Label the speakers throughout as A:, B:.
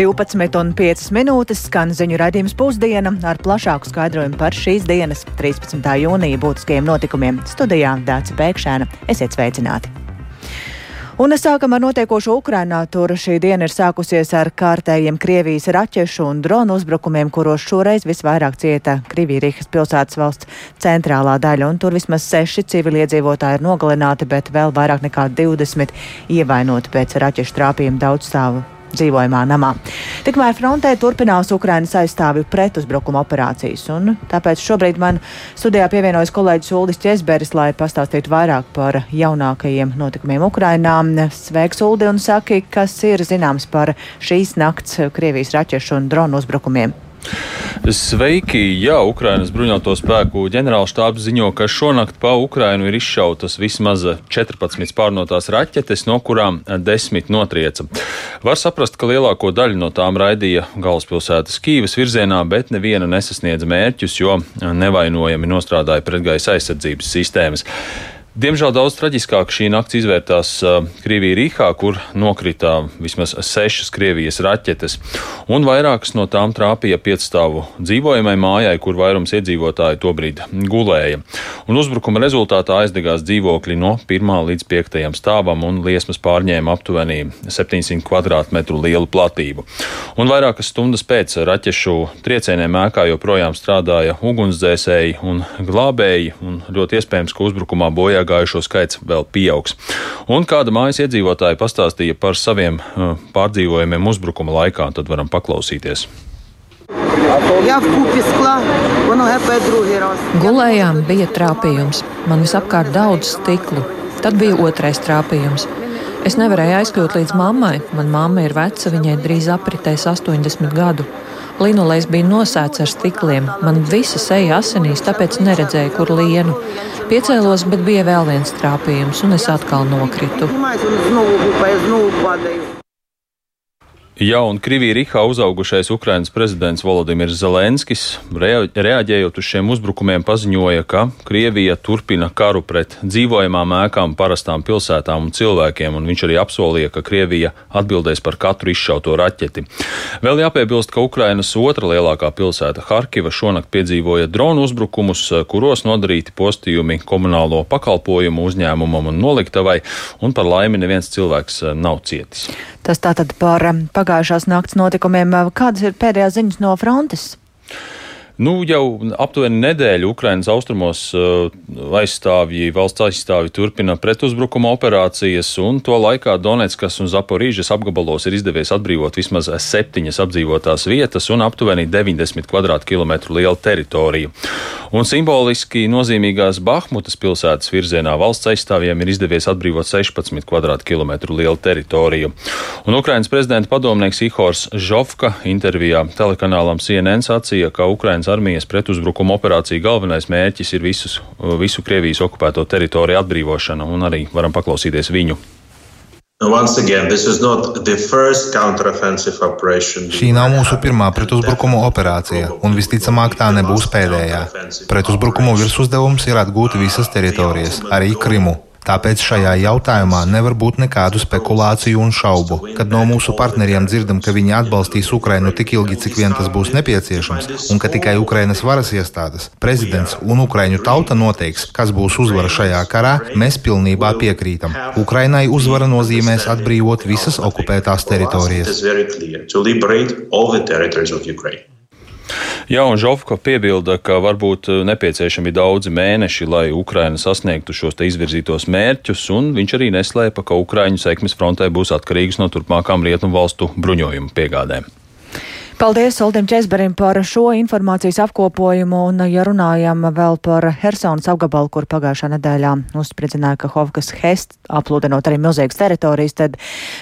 A: 12,5 minūtes skan ziņu raidījums pusdiena ar plašāku skaidrojumu par šīs dienas, 13. jūnija būtiskajiem notikumiem. Studijā Dāca Pēkšēna. Esiet sveicināti! Un sākam ar notiekošo Ukrainā. Tur šī diena ir sākusies ar kārtējiem Krievijas raķešu un dronu uzbrukumiem, kuros šoreiz visvairāk cieta Krievijas pilsētas valsts centrālā daļa. Un tur vismaz seši civiliedzīvotāji ir nogalināti, bet vēl vairāk nekā 20 ievainoti pēc raķešu trāpījuma daudzstāvu dzīvojamā namā. Tikmēr frontē turpinās Ukrainas aizstāvju pretuzbrukuma operācijas, un tāpēc šobrīd man studijā pievienojas kolēģis Uldis Česberis, lai pastāstītu vairāk par jaunākajiem notikumiem Ukrainā. Sveiks, Uldi, un saki, kas ir zināms par šīs nakts Krievijas raķešu un dronu uzbrukumiem.
B: Sveiki! Jā, Ukrainas bruņoto spēku ģenerālštābs ziņo, ka šonakt pa Ukrainu ir izšautas vismaz 14 pārnotās raķetes, no kurām 10 notrieca. Var saprast, ka lielāko daļu no tām raidīja galvaspilsētas Kīvas virzienā, bet neviena nesasniedz mērķus, jo nevainojami nostrādāja pretgaisa aizsardzības sistēmas. Diemžēl daudz traģiskāk šī nakts izvērtās uh, Krievijā Rīgā, kur nokrita vismaz sešas Krievijas raķetes, un vairākas no tām trāpīja piecstāvu dzīvojamai mājai, kur vairums iedzīvotāji tobrīd gulēja. Un uzbrukuma rezultātā aizdegās dzīvokļi no 1 līdz 5 stāvam, un liesmas pārņēma aptuveni 700 km lielu platību. Un vairākas stundas pēc raķešu triecieniem ēkā joprojām strādāja ugunsdzēsēji un glābēji, un ļoti iespējams, ka uzbrukumā bojā bojā gājušo skaits vēl pieaugs. Un kāda mājas iedzīvotāja pastāstīja par saviem uh, pārdzīvojumiem uzbrukuma laikā, tad varam paklausīties.
C: Gulējām bija trāpījums. Man visapkārt daudz stiklu. Tad bija otrais trāpījums. Es nevarēju aizkļūt līdz mammai. Mana mamma ir veca, viņai drīz apritēs 80 gadu. Linolejs bija nosēts ar stikliem. Man visa seja asinīs, tāpēc neredzēju, kur lienu. Piecēlos, bet bija vēl viens trāpījums, un es atkal nokritu.
B: Ja un Krievijā Rihā uzaugušais Ukrainas prezidents Volodimirs Zelenskis, reaģējot uz šiem uzbrukumiem, paziņoja, ka Krievija turpina karu pret dzīvojamām ēkām, parastām pilsētām un cilvēkiem, un viņš arī apsolīja, ka Krievija atbildēs par katru izšauto raķeti. Vēl jāpiebilst, ka Ukrainas otra lielākā pilsēta Harkiva šonakt piedzīvoja dronu uzbrukumus, kuros nodarīti postījumi komunālo pakalpojumu uzņēmumam un noliktavai, un par laimi neviens cilvēks nav cietis.
A: Tas tātad par pagājušās nakts notikumiem. Kādas ir pēdējās ziņas no frontes?
B: Nu, jau aptuveni nedēļu Ukrainas austrumos uh, aizstāvji, valsts aizstāvji turpina pretuzbrukuma operācijas, un to laikā Donetskas un Zaporīžas apgabalos ir izdevies atbrīvot vismaz septiņas apdzīvotās vietas un aptuveni 90 km2 lielu teritoriju. Un simboliski nozīmīgās Bahmutas pilsētas virzienā valsts aizstāvjiem ir izdevies atbrīvot 16 km2 lielu teritoriju. Un Ukrainas prezidenta padomnieks Ihors Žovka intervijā telekanālam CNN sacīja, ka Ukrainas armijas pretuzbrukuma operācija galvenais mērķis ir visus, visu Krievijas okupēto teritoriju atbrīvošana, un arī varam paklausīties viņu.
D: Again,
E: Šī nav mūsu pirmā pretuzbrukuma operācija, un visticamāk tā nebūs pēdējā. Pretuzbrukumu virsuzdevums ir atgūt visas teritorijas, arī Krimu. Tāpēc šajā jautājumā nevar būt nekādu spekulāciju un šaubu. Kad no mūsu partneriem dzirdam, ka viņi atbalstīs Ukrainu tik ilgi, cik vien tas būs nepieciešams, un ka tikai Ukrainas varas iestādes, prezidents un Ukraiņu tauta noteiks, kas būs uzvara šajā karā, mēs pilnībā piekrītam. Ukrainai uzvara nozīmēs atbrīvot visas okupētās teritorijas.
B: Jā, un Žofka piebilda, ka varbūt eh, nepieciešami daudzi mēneši, lai Ukraina sasniegtu šos izvirzītos mērķus, un viņš arī neslēpa, ka Ukraiņu sekmes frontē būs atkarīgas no turpmākām rietumu valstu bruņojumu piegādēm.
A: Paldies Uldim Česberim par šo informācijas apkopojumu, un ja runājam vēl par Helsonas apgabalu, kur pagājušā nedēļā uzspridzināja, ka Hovkas Hest aplūdenot arī milzīgas teritorijas, tad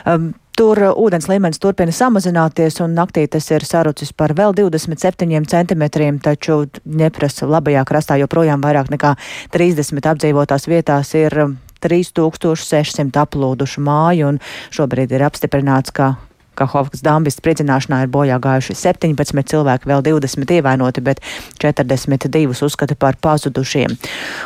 A: um, Tur ūdens līmenis turpina samazināties, un naktī tas ir sarucis par vēl 27 centimetriem, taču Ņepras labajā krastā joprojām vairāk nekā 30 apdzīvotās vietās ir 3600 aplūdušu māju, un šobrīd ir apstiprināts, ka Kahovkas dambis spridzināšanā ir bojā gājuši 17 cilvēki, vēl 20 ievainoti, bet 42 uzskata par pazudušiem.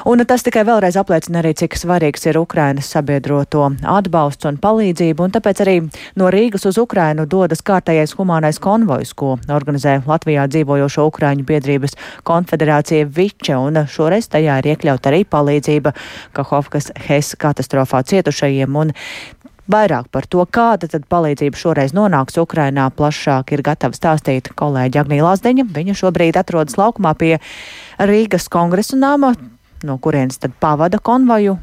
A: Un tas tikai vēlreiz apliecina arī, cik svarīgs ir Ukrainas sabiedroto atbalsts un palīdzība, un tāpēc arī no Rīgas uz Ukrainu dodas kārtējais humānais konvojs, ko organizē Latvijā dzīvojošo Ukraiņu biedrības konfederācija Viče, un šoreiz tajā ir iekļaut arī palīdzība Kahovkas Hes katastrofā cietušajiem. Un Vairāk par to, kāda tad palīdzība šoreiz nonāks Ukrainā, plašāk ir gatava stāstīt kolēģi Agnija Lazdeņa. Viņa šobrīd atrodas laukumā pie Rīgas kongresa nama, no kurienes tad pavada konvoju,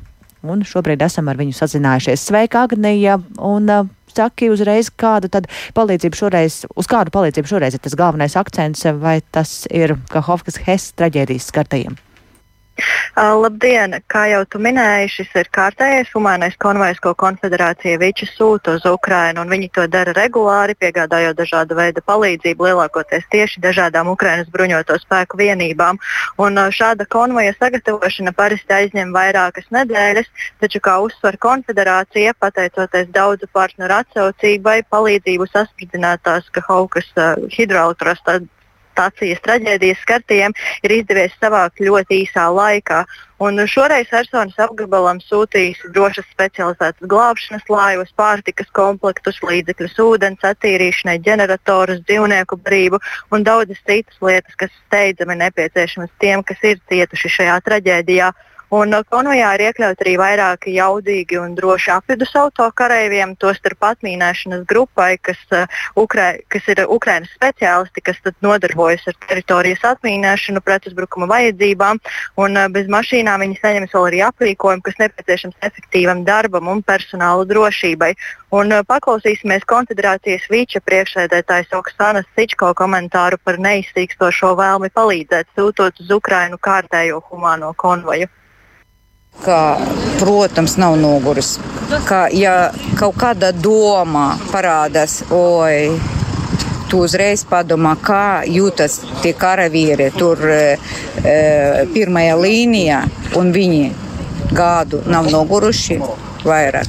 A: un šobrīd esam ar viņu sazinājušies. Sveika, Agnija! Un, uh, Saki uzreiz, kādu tad palīdzību šoreiz, uz kādu palīdzību šoreiz ir tas galvenais akcents, vai tas ir Kahovkas Hess traģēdijas skartajiem?
F: Uh, labdien! Kā jau tu minēji, šis ir kārtējais humānais konvojs, ko konfederācija Viča sūta uz Ukrajinu. Viņi to dara regulāri, piegādājot dažādu veidu palīdzību, lielākoties tieši dažādām Ukrainas bruņoto spēku vienībām. Un, uh, šāda konvoja sagatavošana parasti aizņem vairākas nedēļas, taču, kā uzsver konfederācija, pateicoties daudzu partneru atsaucībai, palīdzību saspridzinātās Kahaukas uh, hidroelektrostacijas stācijas traģēdijas skartiem ir izdevies savākt ļoti īsā laikā. Un šoreiz Helsinas apgabalam sūtījis drošas specializētas glābšanas laivas, pārtikas komplektus, līdzekļus ūdens attīrīšanai, ģeneratorus, dzīvnieku brīvu un daudzas citas lietas, kas steidzami nepieciešamas tiem, kas ir cietuši šajā traģēdijā. Un uh, konvojā ir iekļauti arī vairāki jaudīgi un droši apvidus autokareiviem, tostarp atmīnēšanas grupai, kas, uh, Ukrai, kas ir Ukrainas speciālisti, kas nodarbojas ar teritorijas atmīnēšanu pretuzbrukuma vajadzībām. Un, uh, bez mašīnām viņi saņems vēl arī aprīkojumu, kas nepieciešams efektīvam darbam un personāla drošībai. Un, uh, paklausīsimies konfederācijas vīča priekšsēdētājas Oksanas Sičko komentāru par neizsīkstošo vēlmi palīdzēt sūtot uz Ukrainu kārtējo humāno konvoju
G: ka, protams, nav noguris. Ka, ja kaut kāda doma parādās, oi, tu uzreiz padomā, kā jūtas tie karavīri tur e, e, pirmajā līnijā, un viņi gādu nav noguruši vairāk.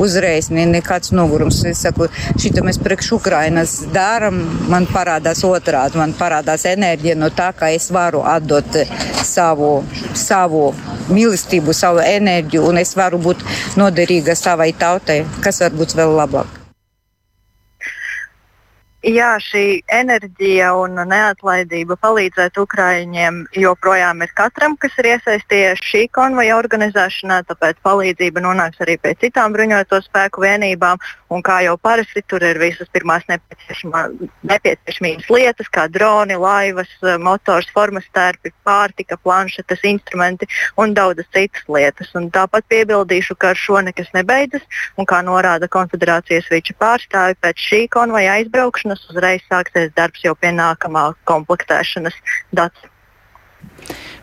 G: Uzreiz ne, nekāds nogurums. Es saku, šito mēs priekš Ukrainas darām, man parādās otrādi, man parādās enerģija no tā, ka es varu atdot savu, savu mīlestību, savu enerģiju, un es varu būt noderīga savai tautai, kas var būt vēl labāk.
F: Jā, šī enerģija un neatlaidība palīdzēt Ukraiņiem joprojām ir katram, kas ir iesaistījies šī konvoja organizēšanā, tāpēc palīdzība nonāks arī pie citām bruņoto spēku vienībām. Un kā jau parasti, tur ir visas pirmās nepieciešamības lietas, kā droni, laivas, motors, formas tērpi, pārtika, planšetes, instrumenti un daudzas citas lietas. Un tāpat piebildīšu, ka ar šo nekas nebeidzas. Un kā norāda konfederācijas vīča pārstāvi, pēc šī konvoja aizbraukšanas uzreiz sāksies darbs jau pie nākamā komplektēšanas data.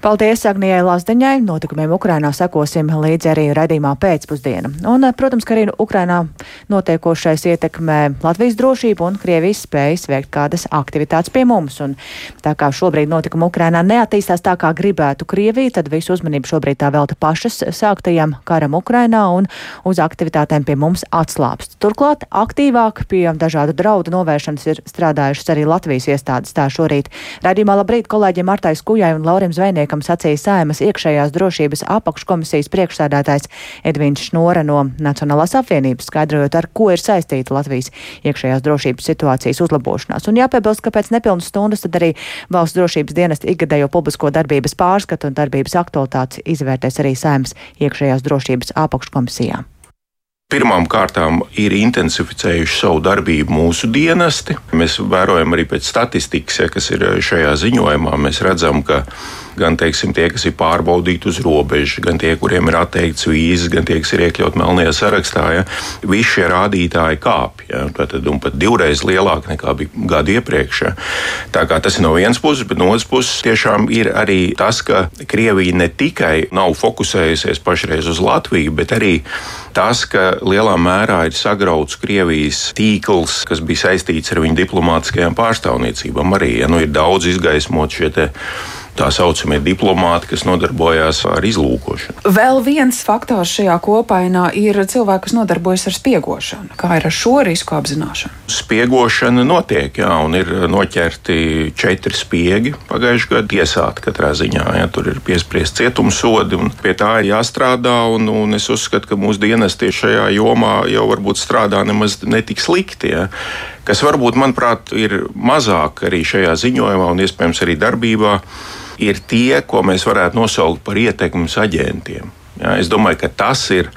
A: Paldies Agnijai Lazdeņai. Notikumiem Ukrainā sekosim līdzi arī redzīmā pēcpusdiena. Un, eh, protams, ka arī Ukrainā notiekošais ietekmē Latvijas drošību un Krievijas spējas veikt kādas aktivitātes pie mums. Un tā kā šobrīd notikumi Ukrainā neattīstās tā, kā gribētu Krievija, tad visu uzmanību šobrīd tā velta pašas sāktajam karam Ukrainā un uz aktivitātēm pie mums atslāpst. Turklāt aktīvāk pie dažādu draudu novēršanas ir strādājušas arī Latvijas iestādes. Tā šorīt redzījumā labrīt kolēģiem Martai Skujai un Laurim Zvejniekam sacīja Saimas iekšējās drošības apakškomisijas priekšsēdētājs Edvins Šnora no Nacionālās apvienības, skaidrojot, ar ko ir saistīta Latvijas iekšējās drošības situācijas uzlabošanās. Un jāpiebilst, ka pēc nepilnas stundas tad arī valsts drošības dienesta ikgadējo publisko darbības pārskatu un darbības aktualitātes izvērtēs arī Saimas iekšējās drošības apakškomisijā.
H: Pirmām kārtām ir intensificējuši savu darbību mūsu dienesti. Mēs vērojam arī pēc statistikas, ja, kas ir šajā ziņojumā. Mēs redzam, ka gan teiksim, tie, kas ir pārbaudīti uz robežas, gan tie, kuriem ir atteikts vīzes, gan tie, kas ir iekļauti melnajā sarakstā, ja, visi šie rādītāji kāpj. Ja, tad, un pat divreiz lielāk nekā bija gadu iepriekš. Ja. Tā kā tas ir no vienas puses, bet no otras puses tiešām ir arī tas, ka Krievija ne tikai nav fokusējusies pašreiz uz Latviju, bet arī tas, ka lielā mērā ir sagrauts Krievijas tīkls, kas bija saistīts ar viņu diplomātiskajām pārstāvniecībām. Arī ja, nu, ir daudz izgaismot šie tā saucamie diplomāti, kas nodarbojās ar izlūkošanu.
I: Vēl viens faktors šajā kopainā ir cilvēki, kas nodarbojas ar spiegošanu. Kā ir ar šo risku apzināšanu?
H: Spiegošana notiek, jā, un ir noķerti četri spiegi pagājušajā gadā tiesāti katrā ziņā. Jā, tur ir piespriezt cietumsodi, un pie tā ir jāstrādā. Un, un es uzskatu, ka mūsu dienesti šajā jomā jau varbūt strādā nemaz netik slikti. Jā kas varbūt, manuprāt, ir mazāk arī šajā ziņojumā un iespējams arī darbībā ir tie, ko mēs varētu nosaukt par ietekmes aģentiem. Ja, es domāju, ka tas ir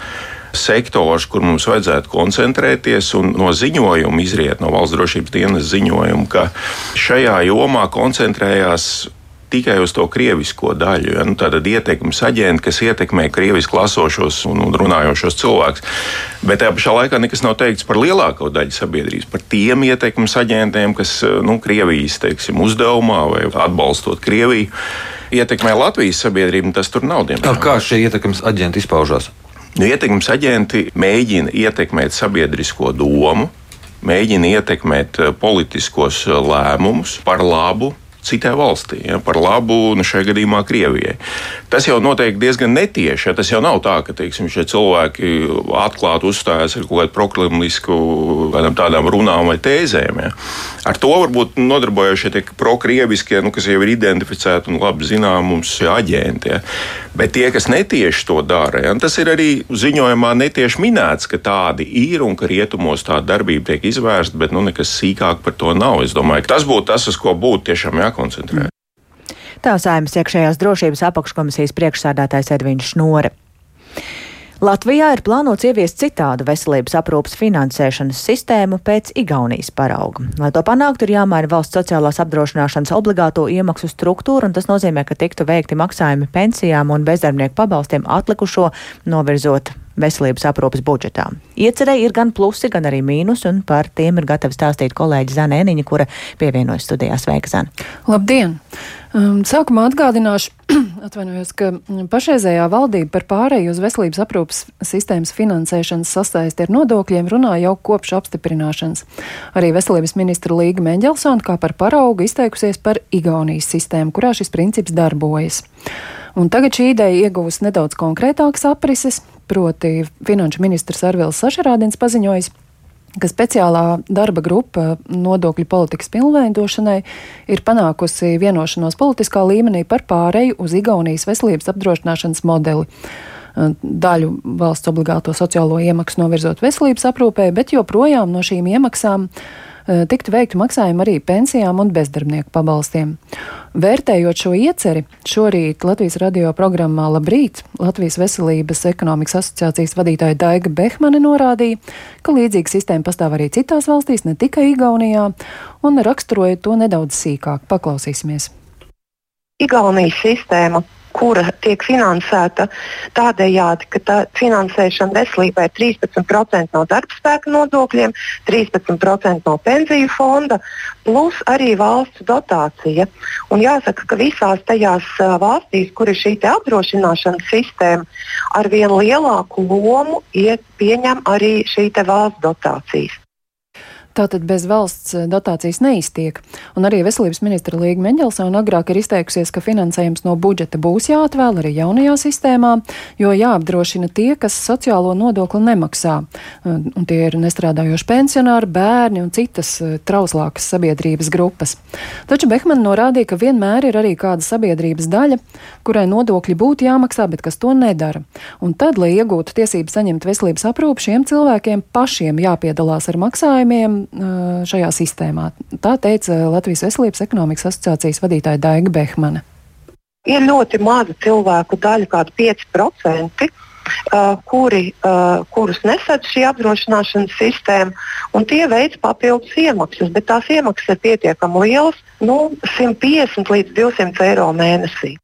H: sektors, kur mums vajadzētu koncentrēties, no ziņojuma izriet no valsts drošības dienas ziņojuma, ka šajā jomā koncentrējās tikai uz to krievisko daļu. Ja? Nu, Tātad ietekmes aģenti, kas ietekmē krievisku lasošos un, un runājošos cilvēkus. Bet tajā pašā laikā nekas nav teikts par lielāko daļu sabiedrības, par tiem ietekmes aģentiem, kas nu, Krievijas teiksim, uzdevumā vai atbalstot Krieviju. Ietekmē Latvijas sabiedrību, tas tur nav. Diemžēl.
J: Kā šie ietekmes aģenti izpaužās?
H: Nu, ietekmes aģenti mēģina ietekmēt sabiedrisko domu, mēģina ietekmēt eh, politiskos eh, lēmumus par labu citai valstī, ja, par labu, nu, šajā gadījumā Krievijai. Tas jau notiek diezgan netieši. Ja, tas jau nav tā, ka teiksim, šie cilvēki atklāti uzstājas ar kaut kādu proklimlisku tādām runām vai tēzēm. Ja. Ar to varbūt nodarbojušies tie prokrieviskie, nu, kas jau ir identificēti un labi zinām mums aģenti. Ja. Bet tie, kas netieši to dara, ja, tas ir arī ziņojumā netieši minēts, ka tādi ir un ka rietumos tāda darbība tiek izvērsta, bet nu, nekas sīkāk par to nav. Es domāju, tas būtu tas, uz ko būtu tiešām jākoncentrē.
A: Tā saimnes iekšējās drošības apakškomisijas priekšsādātājs Edvīns Šnore. Latvijā ir plānots ieviest citādu veselības aprūpas finansēšanas sistēmu pēc Igaunijas parauga. Lai to panāktu, ir jāmaina valsts sociālās apdrošināšanas obligāto iemaksu struktūra, un tas nozīmē, ka tiktu veikti maksājumi pensijām un bezdarbnieku pabalstiem atlikušo novirzot veselības aprūpas budžetā. Iecerēji ir gan plusi, gan arī mīnus, un par tiem ir gatava stāstīt kolēģi Zana Eniņa, kura pievienojas studijā. Sveika, Zana!
C: Labdien! Um, sākumā atgādināšu, atvainojos, ka pašreizējā valdība par pārēju uz veselības aprūpas sistēmas finansēšanas sasaisti ar nodokļiem runā jau kopš apstiprināšanas. Arī veselības ministra Līga Mendelsona kā par paraugu izteikusies par Igaunijas sistēmu, kurā šis princips darbojas. Un tagad šī ideja iegūst nedaudz konkrētākas aprises, proti finanšu ministrs Arvils Sašarādins paziņojis, ka speciālā darba grupa nodokļu politikas pilnveidošanai ir panākusi vienošanos politiskā līmenī par pāreju uz Igaunijas veselības apdrošināšanas modeli. Daļu valsts obligāto sociālo iemaksu novirzot veselības aprūpē, bet joprojām no šīm iemaksām uh, tiktu veikti maksājumi arī pensijām un bezdarbnieku pabalstiem. Vērtējot šo ieceri, šorīt Latvijas radio programmā Labrīt Latvijas Veselības ekonomikas asociācijas vadītāja Daiga Behmane norādīja, ka līdzīga sistēma pastāv arī citās valstīs, ne tikai Igaunijā, un raksturoja to nedaudz sīkāk. Paklausīsimies!
K: Igaunijas sistēma kura tiek finansēta tādējādi, ka tā finansēšana veselībai ir 13% no darbspēka nodokļiem, 13% no pensiju fonda, plus arī valsts dotācija. Un jāsaka, ka visās tajās valstīs, kur ir šī apdrošināšanas sistēma, ar vien lielāku lomu pieņem arī šī valsts dotācijas.
C: Tātad bez valsts eh, dotācijas neiztiek. Un arī veselības ministra Līga Mendelsona agrāk ir izteikusies, ka finansējums no budžeta būs jāatvēl arī jaunajā sistēmā, jo jāapdrošina tie, kas sociālo nodokli nemaksā. Un tie ir nestrādājoši pensionāri, bērni un citas eh, trauslākas sabiedrības grupas. Taču Behman norādīja, ka vienmēr ir arī kāda sabiedrības daļa, kurai nodokļi būtu jāmaksā, bet kas to nedara. Un tad, lai iegūtu tiesības saņemt veselības aprūpu, šiem cilvēkiem pašiem jāpiedalās ar maksājumiem šajā sistēmā. Tā teica Latvijas Veselības ekonomikas asociācijas vadītāja Daiga Behmane.
K: Ir ļoti maza cilvēku daļa, kāda 5%. Uh, kuri, uh, kurus nesadz šī apdrošināšanas sistēma, un tie veids papildus iemaksas, bet tās iemaksas ir pietiekami lielas, nu, 150 līdz 200 eiro mēnesī.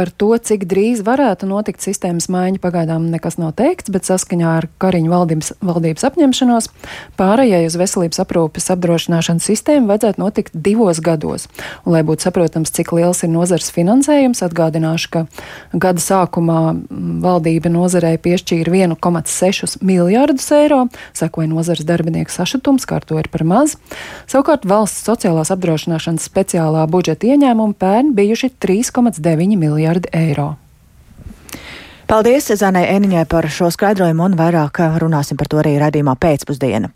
L: Par to, cik drīz varētu notikt sistēmas maiņa, pagaidām nekas nav teikts, bet saskaņā ar Kariņu valdības, valdības apņemšanos pārējai uz veselības aprūpes apdrošināšanas sistēmu vajadzētu notikt divos gados. Un, lai būtu saprotams, cik liels ir nozars finansējums, atgādināšu, ka gada sākumā valdība nozarei piešķīra 1,6 miljārdus eiro, sekoja nozares darbinieku sašutums, kā to ir par maz. Savukārt valsts sociālās apdrošināšanas speciālā budžeta ieņēmumi pērn bijuši 3,9 miljardi eiro.
A: Paldies Zanai Eniņai par šo skaidrojumu un vairāk runāsim par to arī radījumā pēcpusdiena.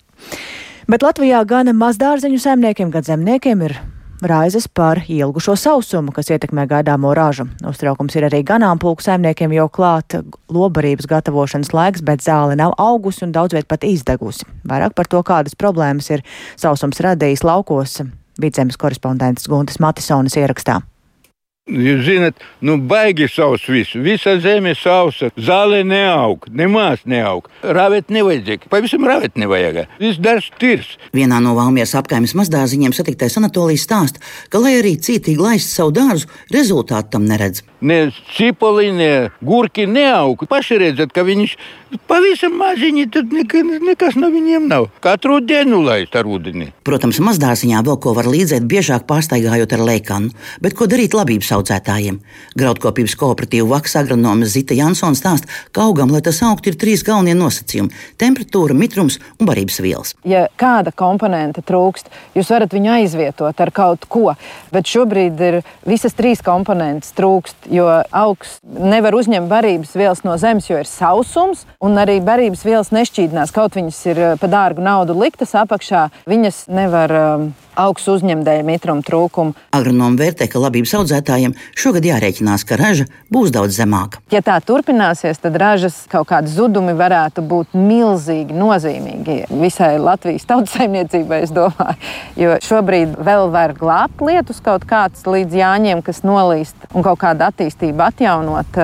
A: Bet Latvijā gan mazdārziņu saimniekiem, gan zemniekiem ir raizes par ilgušo sausumu, kas ietekmē gaidāmo ražu. Uztraukums ir arī ganāmpulku saimniekiem, jo klāt lobarības gatavošanas laiks, bet zāle nav augusi un daudz viet pat izdegusi. Vairāk par to, kādas problēmas ir sausums radījis laukos, vidzemes korespondents Guntis Matisonis ierakstā.
M: Jūs zināt, nu baigi savs visu. Visa zeme sausa, zāle neaug, nemaz neaug. Rāvēt nevajadzēja, pavisam rāvēt nevajag. Viss darbs tirs.
N: Vienā no Valmijas apkaimes mazdāziņiem satiktais Anatolijas stāsta, ka, lai arī cītīgi laist savu dārzu, rezultātu tam neredz.
M: Ne cipoli, ne gurki neaug. Paši redzat, ka viņš pavisam maziņi, tad nekas, no viņiem nav. Katru dienu laist ar ūdeni.
N: Protams, mazdāziņā vēl ko var līdzēt, biežāk pārstaigājot ar leikanu, bet ko darīt labības audzētājiem. Graudkopības kooperatīva vaks agronome Zita Jansons stāsta, ka augam, lai tas augtu, ir trīs galvenie nosacījumi - temperatūra, mitrums un barības vielas.
O: Ja kāda komponente trūkst, jūs varat viņu aizvietot ar kaut ko, bet šobrīd ir visas trīs komponentes trūkst, jo augs nevar uzņemt barības vielas no zemes, jo ir sausums, un arī barības vielas nešķīdinās. Kaut viņas ir pa dārgu naudu liktas apakšā, viņas nevar um, augstu uzņemt dēļ mitruma trūkuma.
N: Agronomi vērtē, ka labības audzētājiem šogad jārēķinās, ka raža būs daudz zemāka.
O: Ja tā turpināsies, tad ražas kaut kādi zudumi varētu būt milzīgi, nozīmīgi visai Latvijas tautssaimniecībai, es domāju. Jo šobrīd vēl var glābt lietus kaut kāds līdz jāņiem, kas nolīst un kaut kādu attīstību atjaunot,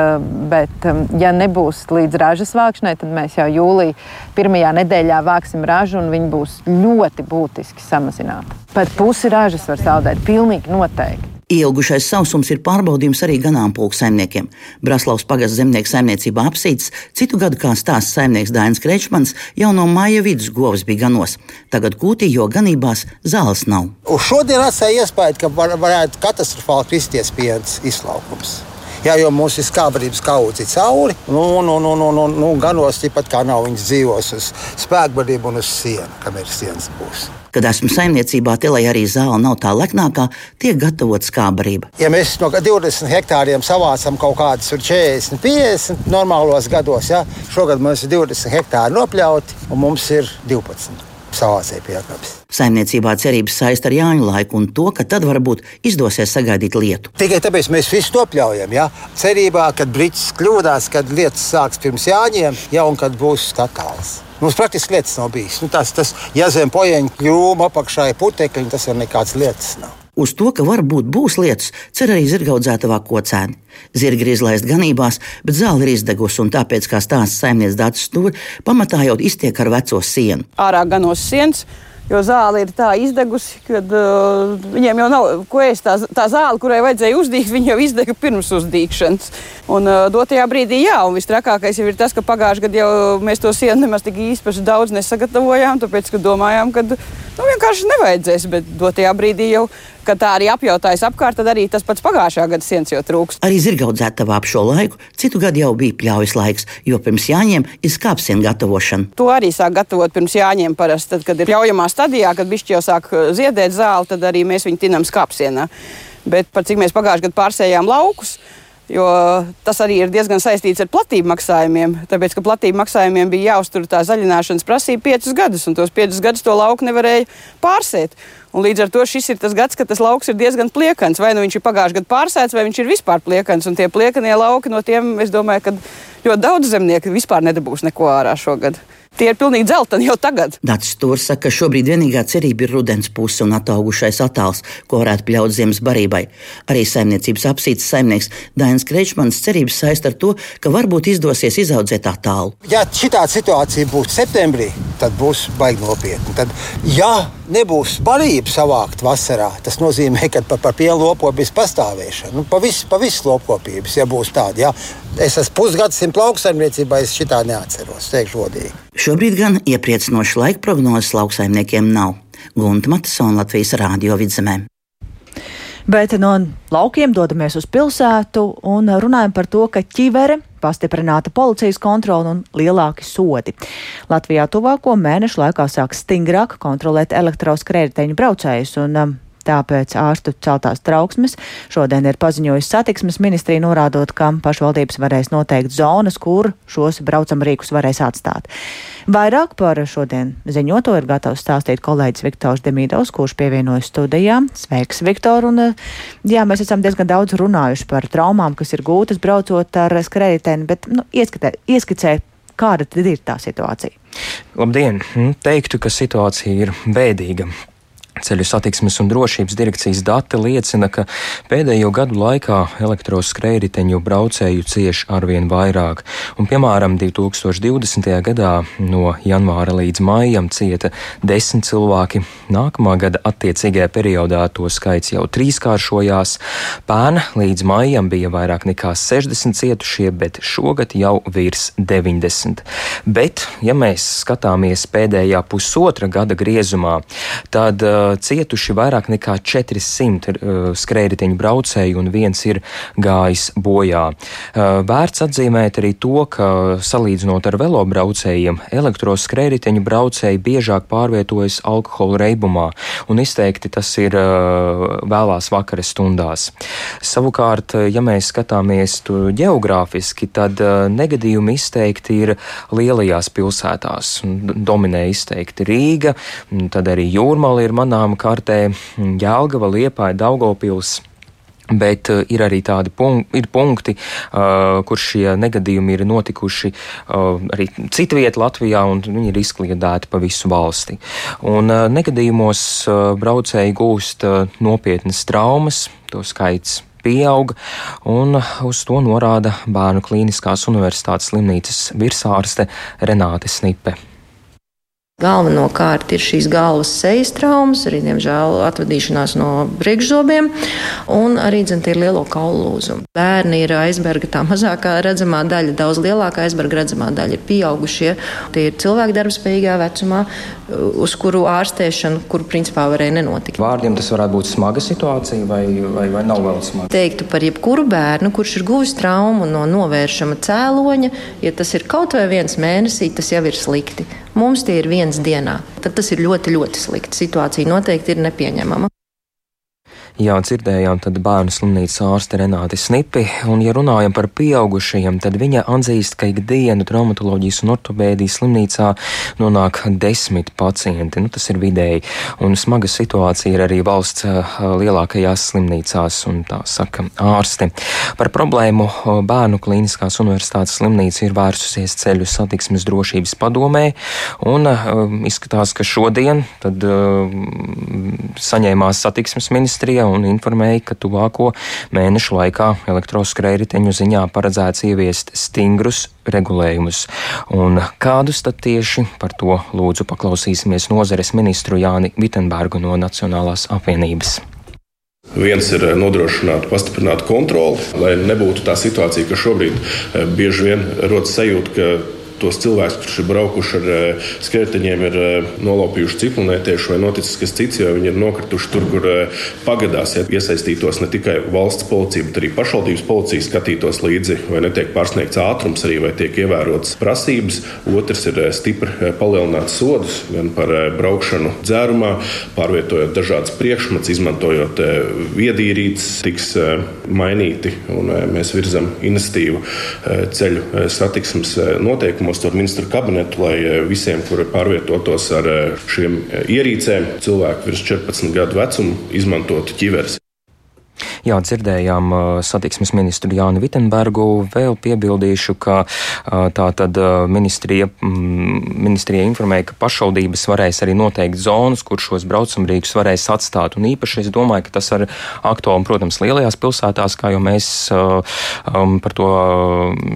O: bet ja nebūs līdz ražas vākšanai, tad mēs jau jūlijā pirmajā nedēļā vāksim ražu un viņa būs ļoti būtiski samazināta. Pat pusi ražas var zaudēt, pilnīgi noteikti.
N: Ilgušais sausums ir pārbaudījums arī ganāmpulku saimniekiem. Braslavas pagasts zemnieku saimniecībā apsīts, citu gadu kā stāsts saimnieks Dainis Krečmans jau no māja vidus govs bija ganos. Tagad kūtī, jo ganībās zāles nav.
P: Uz šodien atstāja iespēju, ka var, varētu katastrofāli kristies piens izlaukums. Jā, jo mums ir skābrības kaudzi cauri. Nu, nu, nu, nu, nu, nu, ganos tāpat kā nav viņas dzīvos uz spēkbarību un uz sienu, kamēr sienas būs.
N: Kad esmu saimniecībā, te, lai arī zāle nav tā leknākā, tiek gatavot skābarība.
P: Ja mēs no 20 hektāriem savācam kaut kādus 40, 50 normālos gados, ja, šogad mums ir 20 hektāri nopļauti un mums ir 12 savācēji piekāpes.
N: Saimniecībā cerības saist ar Jāņu laiku un to, ka tad varbūt izdosies sagaidīt lietu.
P: Tikai tāpēc mēs visu to pļaujam. Ja? Cerībā, ka Brits kļūdās, kad lietas sāks pirms Jāņiem, ja un kad būs skatāls. Mums praktiski lietas nav bijis. Nu, tas, tas, ja zem pojeņa kļūma apakšā ir putekļi, tas jau nekādas lietas nav.
N: Uz to, ka varbūt būs lietas, cer arī zirgaudzētavā kocēni. Zirgi ir izlaisti ganībās, bet zāle ir izdegusi, un tāpēc, kā stāsta saimnieks Dārts Stūri, pamatā jau iztiek ar veco sienu.
Q: Ārā ganos sienas. Jo zāle ir tā izdegusi, ka uh, viņiem jau nav ko ēst. Tā, tā zāle, kurai vajadzēja viņa jau izdega pirms uzdīkšanas. Un uh, dotajā brīdī, jā, un visstrakākais jau ir tas, ka pagājušajā gadā jau mēs to sienu nemaz tik īpaši daudz nesagatavojām, tāpēc, ka domājām, ka nu, vienkārši nevajadzēs. Bet dotajā brīdī jau kad tā arī apjautājas apkārt, tad arī tas pats pagājušā gada sienas jau trūks.
N: Arī zirgaudzētavā ap šo laiku citu gadu jau bija pļaujas laiks, jo pirms jāņem ir skāpsienu gatavošana.
Q: To arī sāk gatavot pirms jāņem parasti, tad, kad ir pļaujamā stadijā, kad bišķi jau sāk ziedēt zāli, tad arī mēs viņu tinam skāpsienā. Bet par cik mēs pagājušajā gadā pārsējām laukus, Jo tas arī ir diezgan saistīts ar platību maksājumiem. Tāpēc, ka platību maksājumiem bija jāuztur tā zaļināšanas prasība piecus gadus, un tos piecus gadus to lauku nevarēja pārsēt. Un līdz ar to šis ir tas gads, kad tas lauks ir diezgan pliekans. Vai nu viņš ir pagājušajā gadā pārsēts, vai viņš ir vispār pliekans. Un tie pliekanie lauki no tiem, es domāju, ka ļoti daudz zemnieku vispār nedabūs neko ārā šogad. Tie ir pilnīgi dzelteni jau tagad.
N: Dārts Stūrs saka, ka šobrīd vienīgā cerība ir rudens puse un ataugušais attāls, ko varētu pļaut ziemas barībai. Arī saimniecības apsīts saimnieks Dainis Krečmans cerības saist ar to, ka varbūt izdosies izaudzēt attālu.
P: Ja šī situācija būs septembrī, tad būs baigi nopietni. Tad, ja nebūs barība savākt vasarā, tas nozīmē, ka par, par pienu lopkopības pastāvēšanu, nu, pa visu, pa visu lopkopības, ja būs tāda. Ja. Es esmu pusgadsimta lauksaimniecībā, es šitā neatceros, teikšu godīgi.
N: Šobrīd gan iepriecinošas laika prognozes lauksaimniekiem nav. Gunta Matisona Latvijas Rādio vidzemē.
A: Bet no laukiem dodamies uz pilsētu un runājam par to, ka ķivere pastiprināta policijas kontrola un lielāki sodi. Latvijā tuvāko mēnešu laikā sāks stingrāk kontrolēt elektroskrējēju braucējus un um, Tāpēc ārstu celtās trauksmes šodien ir paziņojusi satiksmes ministrija, norādot, ka pašvaldības varēs noteikt zonas, kur šos braucamrīkus varēs atstāt. Vairāk par šodien ziņoto ir gatavs stāstīt kolēģis Viktors Demīdovs, kurš pievienojas studijām. Sveiks, Viktor! Un, jā, mēs esam diezgan daudz runājuši par traumām, kas ir gūtas braucot ar skrējēju, bet nu, ieskatē, ieskicē, kāda tad ir tā situācija?
R: Labdien! Teiktu, ka situācija ir bēdīga. Ceļu satiksmes un drošības direkcijas dati liecina, ka pēdējo gadu laikā elektroskrējriteņu braucēju cieš arvien vairāk, un piemēram 2020. gadā no janvāra līdz maijam cieta desmit cilvēki. Nākamā gada attiecīgajā periodā to skaits jau trīskāršojās. Pērn līdz maijam bija vairāk nekā 60 cietušie, bet šogad jau virs 90. Bet, ja mēs skatāmies pēdējā pusotra gada griezumā, tad uh, cietuši vairāk nekā 400 uh, skrējriteņu braucēju, un viens ir gājis bojā. Uh, vērts atzīmēt arī to, ka salīdzinot ar velobraucējiem, elektroskrējriteņu braucēji biežāk pārvietojas alkohola reibumā, un izteikti tas ir uh, vēlās vakara stundās. Savukārt, ja mēs skatāmies geogrāfiski, tad negadījumi izteikti ir lielajās pilsētās. Dominē izteikti Rīga, tad arī Jūrmala ir manā manām kartē Jēlgava, Liepāja, Daugopils. Bet uh, ir arī tādi punkti, ir punkti uh, kur šie negadījumi ir notikuši uh, arī citvietā Latvijā, un viņi ir izkliedēti pa visu valsti. Un, uh, negadījumos uh, braucēji gūst uh, nopietnas traumas, to skaits pieaug, un uz to norāda Bērnu Kliniskās Universitātes slimnīcas virsārste Renāte Snipe.
S: Galvenokārt ir šīs galvas sejas traumas, arī, diemžēl, atvadīšanās no priekšzobiem, un arī dzimta ir lielo kaulu lūzumu. Bērni ir aizberga tā mazākā redzamā daļa, daudz lielākā aizberga redzamā daļa ir pieaugušie. Tie ir cilvēki darbspējīgā vecumā, uz kuru ārstēšanu, kuru principā varēja nenotikt.
R: Vārdiem tas varētu būt smaga situācija, vai, vai, vai nav vēl smaga?
S: Teiktu par jebkuru bērnu, kurš ir guvis traumu no novēršama cēloņa, ja tas ir kaut vai viens mēnesī, tas jau ir slikti. Mums tie ir viens dienā. Tad tas ir ļoti, ļoti slikti. Situācija noteikti ir nepieņemama.
R: Jā, dzirdējām tad bērnu slimnīcas ārste Renāte Snipi, un ja runājam par pieaugušajiem, tad viņa atzīst, ka ikdienu traumatoloģijas un ortopēdijas slimnīcā nonāk desmit pacienti. Nu, tas ir vidēji, un smaga situācija ir arī valsts lielākajās slimnīcās, un tā saka ārsti. Par problēmu bērnu klīniskās universitātes slimnīca ir vērsusies ceļu satiksmes drošības padomē, un uh, izskatās, ka šodien tad saņēmās satiksmes ministrija un informēja, ka tuvāko mēnešu laikā elektroskrējriteņu ziņā paredzēts ieviest stingrus regulējumus. Un kādus tad tieši par to lūdzu paklausīsimies nozares ministru Jāni Vitenbergu no Nacionālās apvienības.
T: Viens ir nodrošināt pastiprinātu kontroli, lai nebūtu tā situācija, ka šobrīd eh, bieži vien rodas sajūta, ka tos cilvēkus, kurš ir braukuši ar eh, skrejteņiem, ir eh, nolaupījuši ciklonētieši vai noticis kas cits, jo viņi ir nokrituši tur, kur eh, pagadās. Ja iesaistītos ne tikai valsts policija, bet arī pašvaldības policija skatītos līdzi, vai netiek pārsniegts ātrums, arī vai tiek ievērotas prasības. Otrs ir stipri palielināt sodus gan par braukšanu dzērumā, pārvietojot dažādas priekšmetus, izmantojot viedīrītes, tiks mainīti un mēs virzam investīvu ceļu satiksmes noteikumu lēmumos ar ministru kabinetu, lai eh, visiem, kuri pārvietotos ar eh, šiem eh, ierīcēm, cilvēki virs 14 gadu vecuma, izmantotu ķiveres.
R: Jā, dzirdējām uh, satiksmes ministru Jānu Vitenbergu. Vēl piebildīšu, ka uh, tā tad uh, ministrija, mm, ministrija informēja, ka pašvaldības varēs arī noteikt zonas, kur šos braucamrīkus varēs atstāt. Un īpaši es domāju, ka tas ir aktuāli, protams, lielajās pilsētās, kā jau mēs um, par to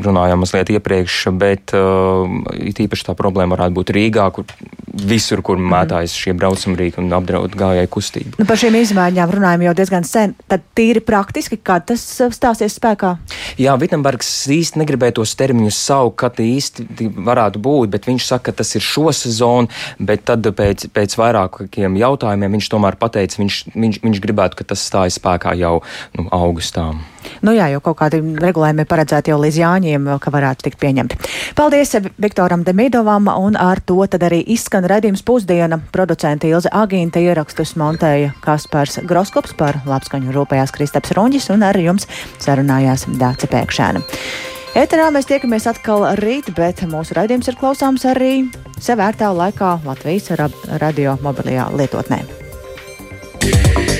R: runājām mazliet iepriekš, bet īpaši tā problēma varētu būt Rīgā, kur visur, kur mētājas šie braucamrīki un apdraud gājēju kustību.
A: Nu, par šīm izmaiņām runājam jau diezgan sen. Tad tīri praktiski, kad tas stāsies spēkā?
R: Jā, Vitsenbergs īsti negribēja tos termiņus saukt, kad īsti varētu būt, bet viņš saka, ka tas ir šo sezonu, bet tad pēc, pēc vairākiem jautājumiem viņš tomēr pateica, viņš, viņš, viņš gribētu, ka tas stājas spēkā jau nu, augustā.
A: Nu jā, jau kaut kādi regulējumi paredzēti jau līdz jāņiem, ka varētu tikt pieņemti. Paldies Viktoram Demidovam, un ar to tad arī izskan redzījums pusdiena. Producenta Ilze Agīnta ierakstus montēja Kaspars Groskops par labskaņu rūpējās Kristaps Runģis, un ar jums sarunājās Dāce Pēkšēna. Eterā mēs tiekamies atkal rīt, bet mūsu raidījums ir klausāms arī sevērtā laikā Latvijas radio mobilajā lietotnē. Yeah.